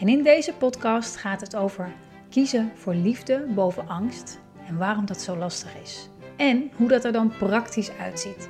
En in deze podcast gaat het over kiezen voor liefde boven angst en waarom dat zo lastig is. En hoe dat er dan praktisch uitziet.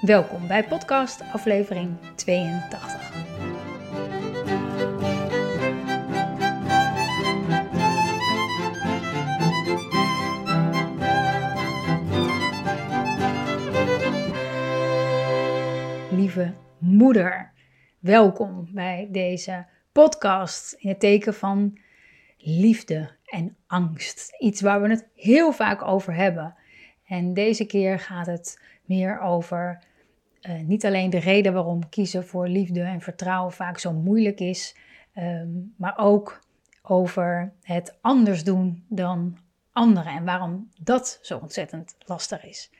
Welkom bij podcast aflevering 82. Lieve moeder, welkom bij deze podcast in het teken van liefde en angst. Iets waar we het heel vaak over hebben. En deze keer gaat het meer over uh, niet alleen de reden waarom kiezen voor liefde en vertrouwen vaak zo moeilijk is, um, maar ook over het anders doen dan anderen en waarom dat zo ontzettend lastig is.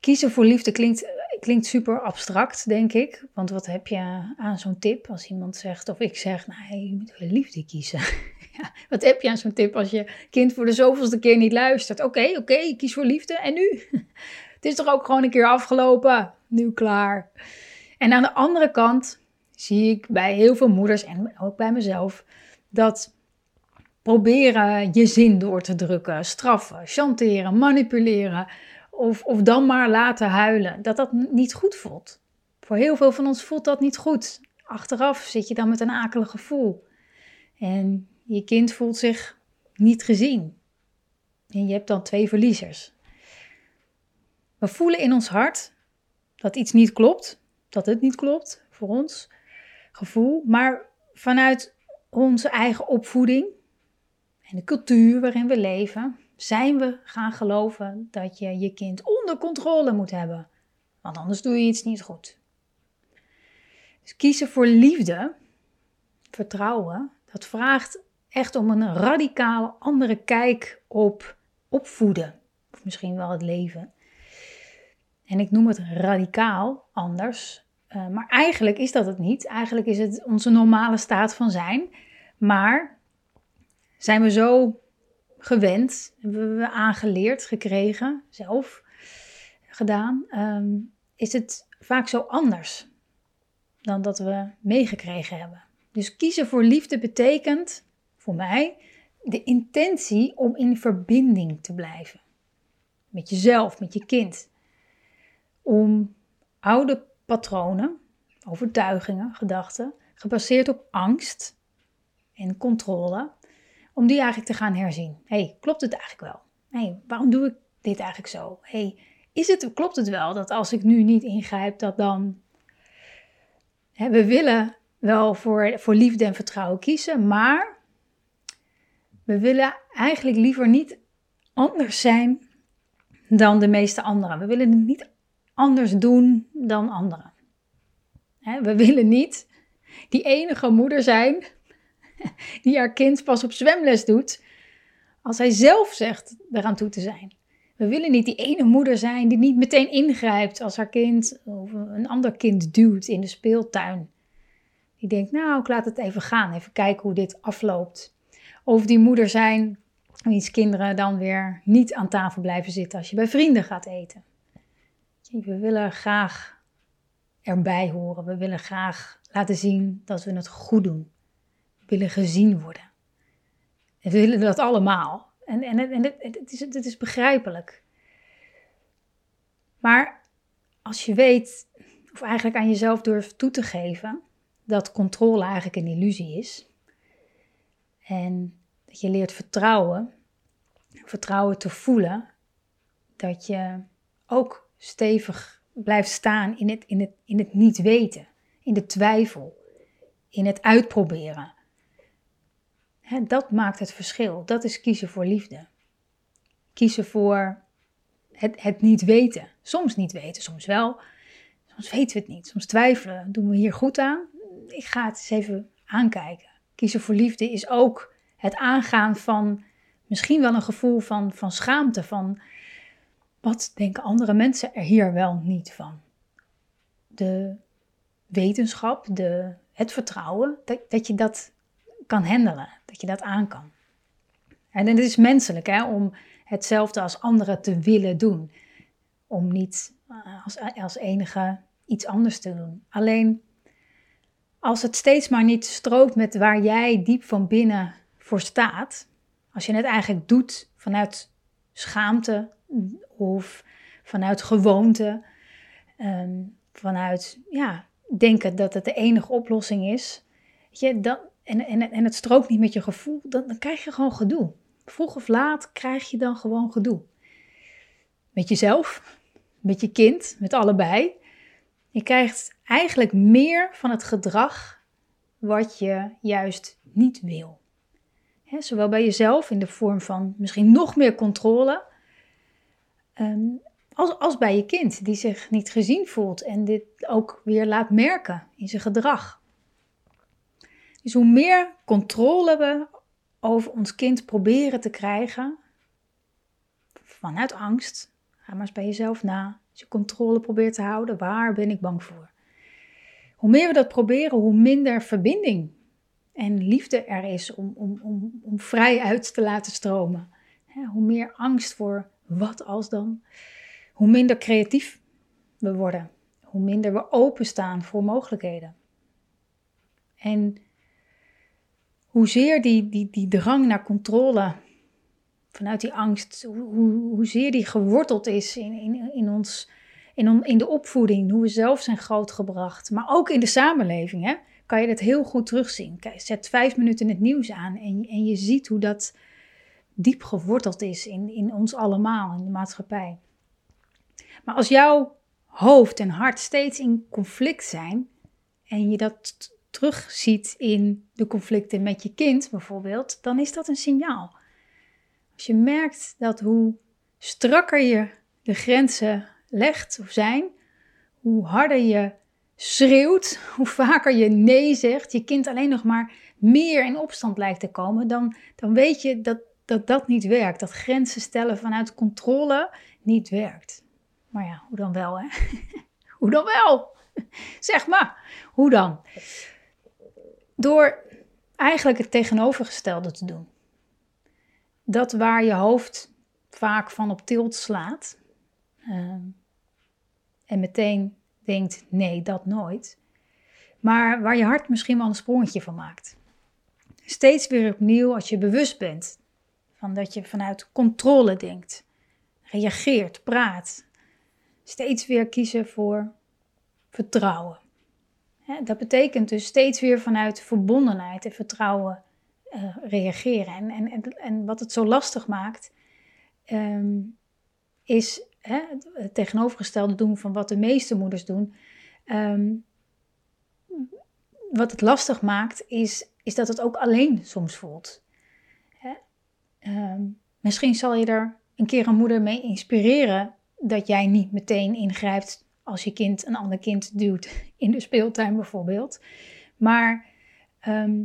Kiezen voor liefde klinkt klinkt super abstract, denk ik. Want wat heb je aan zo'n tip als iemand zegt, of ik zeg, nou, je moet wel liefde kiezen. ja, wat heb je aan zo'n tip als je kind voor de zoveelste keer niet luistert? Oké, oké, okay, kies voor liefde. En nu? Het is toch ook gewoon een keer afgelopen? Nu klaar. En aan de andere kant zie ik bij heel veel moeders en ook bij mezelf dat proberen je zin door te drukken, straffen, chanteren, manipuleren of, of dan maar laten huilen, dat dat niet goed voelt. Voor heel veel van ons voelt dat niet goed. Achteraf zit je dan met een akelig gevoel. En je kind voelt zich niet gezien. En je hebt dan twee verliezers. We voelen in ons hart dat iets niet klopt, dat het niet klopt voor ons gevoel, maar vanuit onze eigen opvoeding en de cultuur waarin we leven, zijn we gaan geloven dat je je kind onder controle moet hebben. Want anders doe je iets niet goed. Dus kiezen voor liefde, vertrouwen, dat vraagt echt om een radicale andere kijk op opvoeden. Of misschien wel het leven. En ik noem het radicaal anders. Uh, maar eigenlijk is dat het niet. Eigenlijk is het onze normale staat van zijn. Maar zijn we zo gewend, hebben we aangeleerd, gekregen, zelf gedaan, ehm, is het vaak zo anders dan dat we meegekregen hebben. Dus kiezen voor liefde betekent voor mij de intentie om in verbinding te blijven. Met jezelf, met je kind. Om oude patronen, overtuigingen, gedachten, gebaseerd op angst en controle, om die eigenlijk te gaan herzien. hey, klopt het eigenlijk wel? hey, waarom doe ik dit eigenlijk zo? hey, is het, klopt het wel dat als ik nu niet ingrijp, dat dan... we willen wel voor, voor liefde en vertrouwen kiezen, maar we willen eigenlijk liever niet anders zijn dan de meeste anderen. We willen het niet anders doen dan anderen. we willen niet die enige moeder zijn die haar kind pas op zwemles doet, als hij zelf zegt eraan toe te zijn. We willen niet die ene moeder zijn die niet meteen ingrijpt als haar kind of een ander kind duwt in de speeltuin. Die denkt, nou, ik laat het even gaan, even kijken hoe dit afloopt. Of die moeder zijn wiens kinderen dan weer niet aan tafel blijven zitten als je bij vrienden gaat eten. We willen graag erbij horen. We willen graag laten zien dat we het goed doen willen gezien worden. En we willen dat allemaal. En, en, en het, het, is, het is begrijpelijk. Maar als je weet, of eigenlijk aan jezelf durft toe te geven, dat controle eigenlijk een illusie is. En dat je leert vertrouwen, vertrouwen te voelen, dat je ook stevig blijft staan in het, in het, in het niet weten, in de twijfel, in het uitproberen dat maakt het verschil. Dat is kiezen voor liefde. Kiezen voor het, het niet weten. Soms niet weten, soms wel. Soms weten we het niet. Soms twijfelen. Doen we hier goed aan? Ik ga het eens even aankijken. Kiezen voor liefde is ook het aangaan van misschien wel een gevoel van, van schaamte. Van wat denken andere mensen er hier wel niet van? De wetenschap, de, het vertrouwen, dat, dat je dat kan handelen, dat je dat aan kan. En het is menselijk hè, om hetzelfde als anderen te willen doen. Om niet eh, als, als enige iets anders te doen. Alleen als het steeds maar niet strookt met waar jij diep van binnen voor staat, als je het eigenlijk doet vanuit schaamte of vanuit gewoonte, ehm, vanuit ja, denken dat het de enige oplossing is, je, dan, en, en, en het strookt niet met je gevoel, dan, dan krijg je gewoon gedoe. Vroeg of laat krijg je dan gewoon gedoe. Met jezelf, met je kind, met allebei. Je krijgt eigenlijk meer van het gedrag wat je juist niet wil. zowel bij jezelf in de vorm van misschien nog meer controle, ehm, als, als bij je kind die zich niet gezien voelt en dit ook weer laat merken in zijn gedrag. Dus hoe meer controle we over ons kind proberen te krijgen, vanuit angst, ga maar eens bij jezelf na. Als je controle probeert te houden, waar ben ik bang voor? Hoe meer we dat proberen, hoe minder verbinding en liefde er is om, om, om, om vrij uit te laten stromen. hoe meer angst voor wat als dan, hoe minder creatief we worden, hoe minder we openstaan voor mogelijkheden. En hoezeer die, die, die drang naar controle, vanuit die angst, hoe, hoezeer die geworteld is in, in, in ons, in, de opvoeding, hoe we zelf zijn grootgebracht, maar ook in de samenleving, hè, kan je dat heel goed terugzien. Zet vijf minuten het nieuws aan en, en je ziet hoe dat diep geworteld is in, in ons allemaal, in de maatschappij. Maar als jouw hoofd en hart steeds in conflict zijn en je dat terugziet in de conflicten met je kind bijvoorbeeld, dan is dat een signaal. Als je merkt dat hoe strakker je de grenzen legt of zijn, hoe harder je schreeuwt, hoe vaker je nee zegt, je kind alleen nog maar meer in opstand lijkt te komen, dan, dan weet je dat, dat dat niet werkt. Dat grenzen stellen vanuit controle niet werkt. Maar ja, hoe dan wel, hè? hoe dan wel? Zeg maar, hoe dan? Door eigenlijk het tegenovergestelde te doen. Dat waar je hoofd vaak van op tilt slaat ehm, en meteen denkt: nee, dat nooit. Maar waar je hart misschien wel een sprongetje van maakt. Steeds weer opnieuw als je bewust bent van dat je vanuit controle denkt, reageert, praat. Steeds weer kiezen voor vertrouwen dat betekent dus steeds weer vanuit verbondenheid en vertrouwen uh, reageren. En, en, en, wat het zo lastig maakt, ehm, is hè, het tegenovergestelde doen van wat de meeste moeders doen. Ehm, wat het lastig maakt, is, is dat het ook alleen soms voelt. Hè? Ehm, misschien zal je er een keer een moeder mee inspireren dat jij niet meteen ingrijpt als je kind een ander kind duwt in de speeltuin bijvoorbeeld. Maar ehm,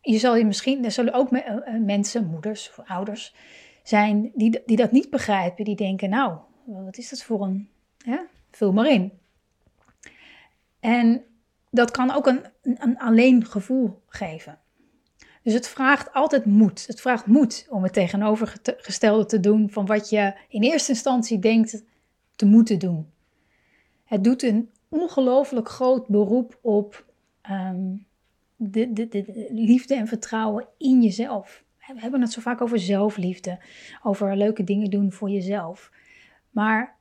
je zal je misschien, er zullen ook eh, eh, mensen, moeders of ouders zijn die, die dat niet begrijpen. Die denken, nou, wat is dat voor een, hè? vul maar in. En dat kan ook een, een alleen gevoel geven. Dus het vraagt altijd moed. Het vraagt moed om het tegenovergestelde te doen van wat je in eerste instantie denkt te moeten doen. Het doet een ongelooflijk groot beroep op ehm, de, de, de, liefde en vertrouwen in jezelf. We hebben het zo vaak over zelfliefde, over leuke dingen doen voor jezelf. Maar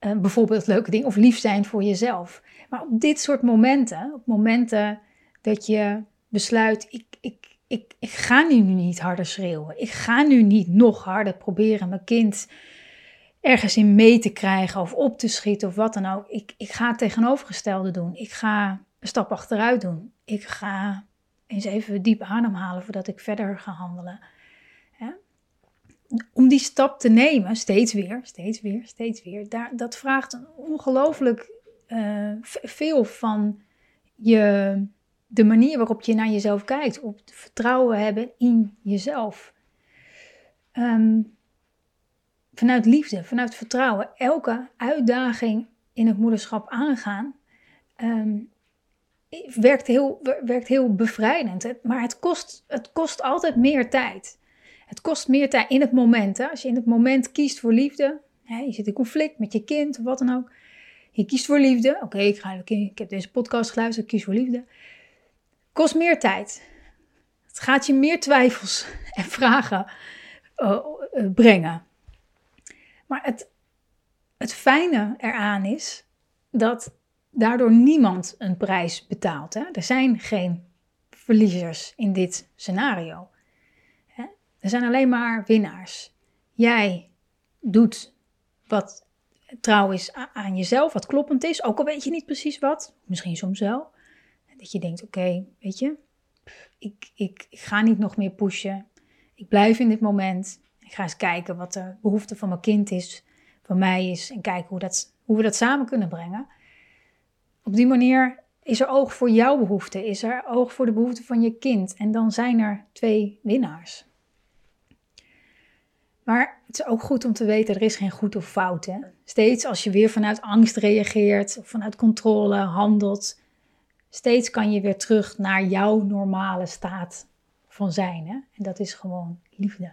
uh, bijvoorbeeld leuke dingen of lief zijn voor jezelf. Maar op dit soort momenten, op momenten dat je besluit, ik, ik, ik, ik ga nu niet harder schreeuwen. Ik ga nu niet nog harder proberen mijn kind ergens in mee te krijgen of op te schieten of wat dan ook. Ik, ik ga het tegenovergestelde doen. Ik ga een stap achteruit doen. Ik ga eens even diep ademhalen voordat ik verder ga handelen. Om die stap te nemen, steeds weer, steeds weer, steeds weer, daar, dat vraagt ongelooflijk uh, veel van je, de manier waarop je naar jezelf kijkt, op vertrouwen hebben in jezelf. Ehm, vanuit liefde, vanuit vertrouwen, elke uitdaging in het moederschap aangaan, ehm, werkt, heel, werkt heel bevrijdend. Maar het kost, het kost altijd meer tijd. Het kost meer tijd in het moment. Hè? Als je in het moment kiest voor liefde, hè, je zit in conflict met je kind of wat dan ook. Je kiest voor liefde. Oké, ik, ik heb deze podcast geluisterd, ik kies voor liefde. Kost meer tijd. Het gaat je meer twijfels en vragen uh, uh, brengen. Maar het, het fijne eraan is dat daardoor niemand een prijs betaalt. Hè? Er zijn geen verliezers in dit scenario. Er zijn alleen maar winnaars. Jij doet wat trouw is aan jezelf, wat kloppend is, ook al weet je niet precies wat, misschien soms wel. Dat je denkt, oké, weet je, ik, ik ga niet nog meer pushen. Ik blijf in dit moment. Ik ga eens kijken wat de behoefte van mijn kind is, van mij is. En kijken hoe, dat, hoe we dat samen kunnen brengen. Op die manier is er oog voor jouw behoefte, is er oog voor de behoefte van je kind. En dan zijn er twee winnaars. Maar het is ook goed om te weten, er is geen goed of fout. Hè? Steeds als je weer vanuit angst reageert of vanuit controle handelt, steeds kan je weer terug naar jouw normale staat van zijn. Hè? En dat is gewoon liefde.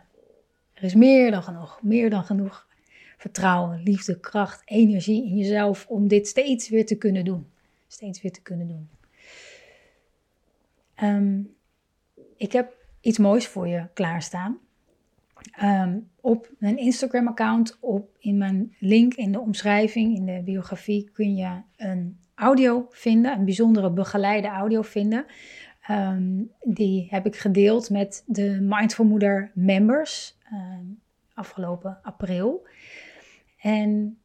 Er is meer dan genoeg, meer dan genoeg vertrouwen, liefde, kracht, energie in jezelf om dit steeds weer te kunnen doen. Steeds weer te kunnen doen. Ehm, ik heb iets moois voor je klaarstaan. Ehm, op mijn Instagram-account, in mijn link in de omschrijving, in de biografie, kun je een audio vinden, een bijzondere begeleide audio vinden. Ehm, die heb ik gedeeld met de Mindful Moeder members afgelopen april. En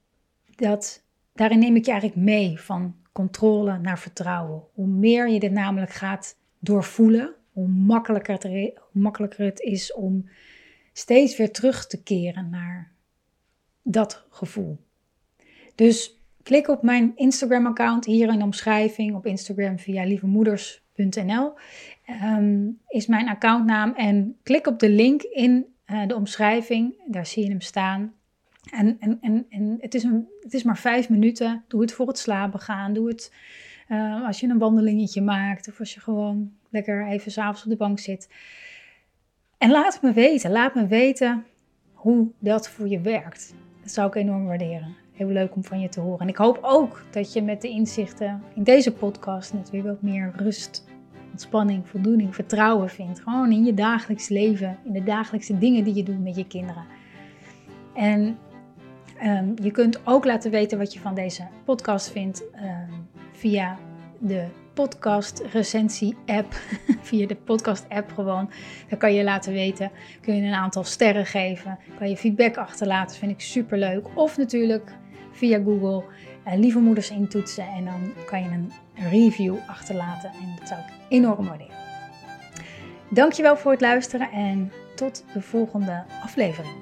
dat, daarin neem ik je eigenlijk mee van controle naar vertrouwen. Hoe meer je dit namelijk gaat doorvoelen, hoe makkelijker het, makkelijker het is om steeds weer terug te keren naar dat gevoel. Dus klik op mijn Instagram-account hier in de omschrijving op Instagram via lievemoeders.nl um, is mijn accountnaam en klik op de link in de omschrijving. Daar zie je hem staan. En, en, en, het, is een, het is maar vijf minuten. Doe het voor het slapen gaan. Doe het uh, als je een wandelingetje maakt. Of als je gewoon lekker even s'avonds op de bank zit. En laat me weten. Laat me weten hoe dat voor je werkt. Dat zou ik enorm waarderen. Heel leuk om van je te horen. En ik hoop ook dat je met de inzichten in deze podcast net weer wat meer rust, ontspanning, voldoening, vertrouwen vindt. Gewoon in je dagelijks leven, in de dagelijkse dingen die je doet met je kinderen. En um, je kunt ook laten weten wat je van deze podcast vindt um, via de podcast recensie app. via de podcast app gewoon. Dan kan je laten weten. Kun je een aantal sterren geven. Kan je feedback achterlaten. Vind ik super leuk. Of natuurlijk via Google lieve moeders intoetsen. En dan kan je een review achterlaten. En dat zou ik enorm waarderen. Dankjewel voor het luisteren en tot de volgende aflevering.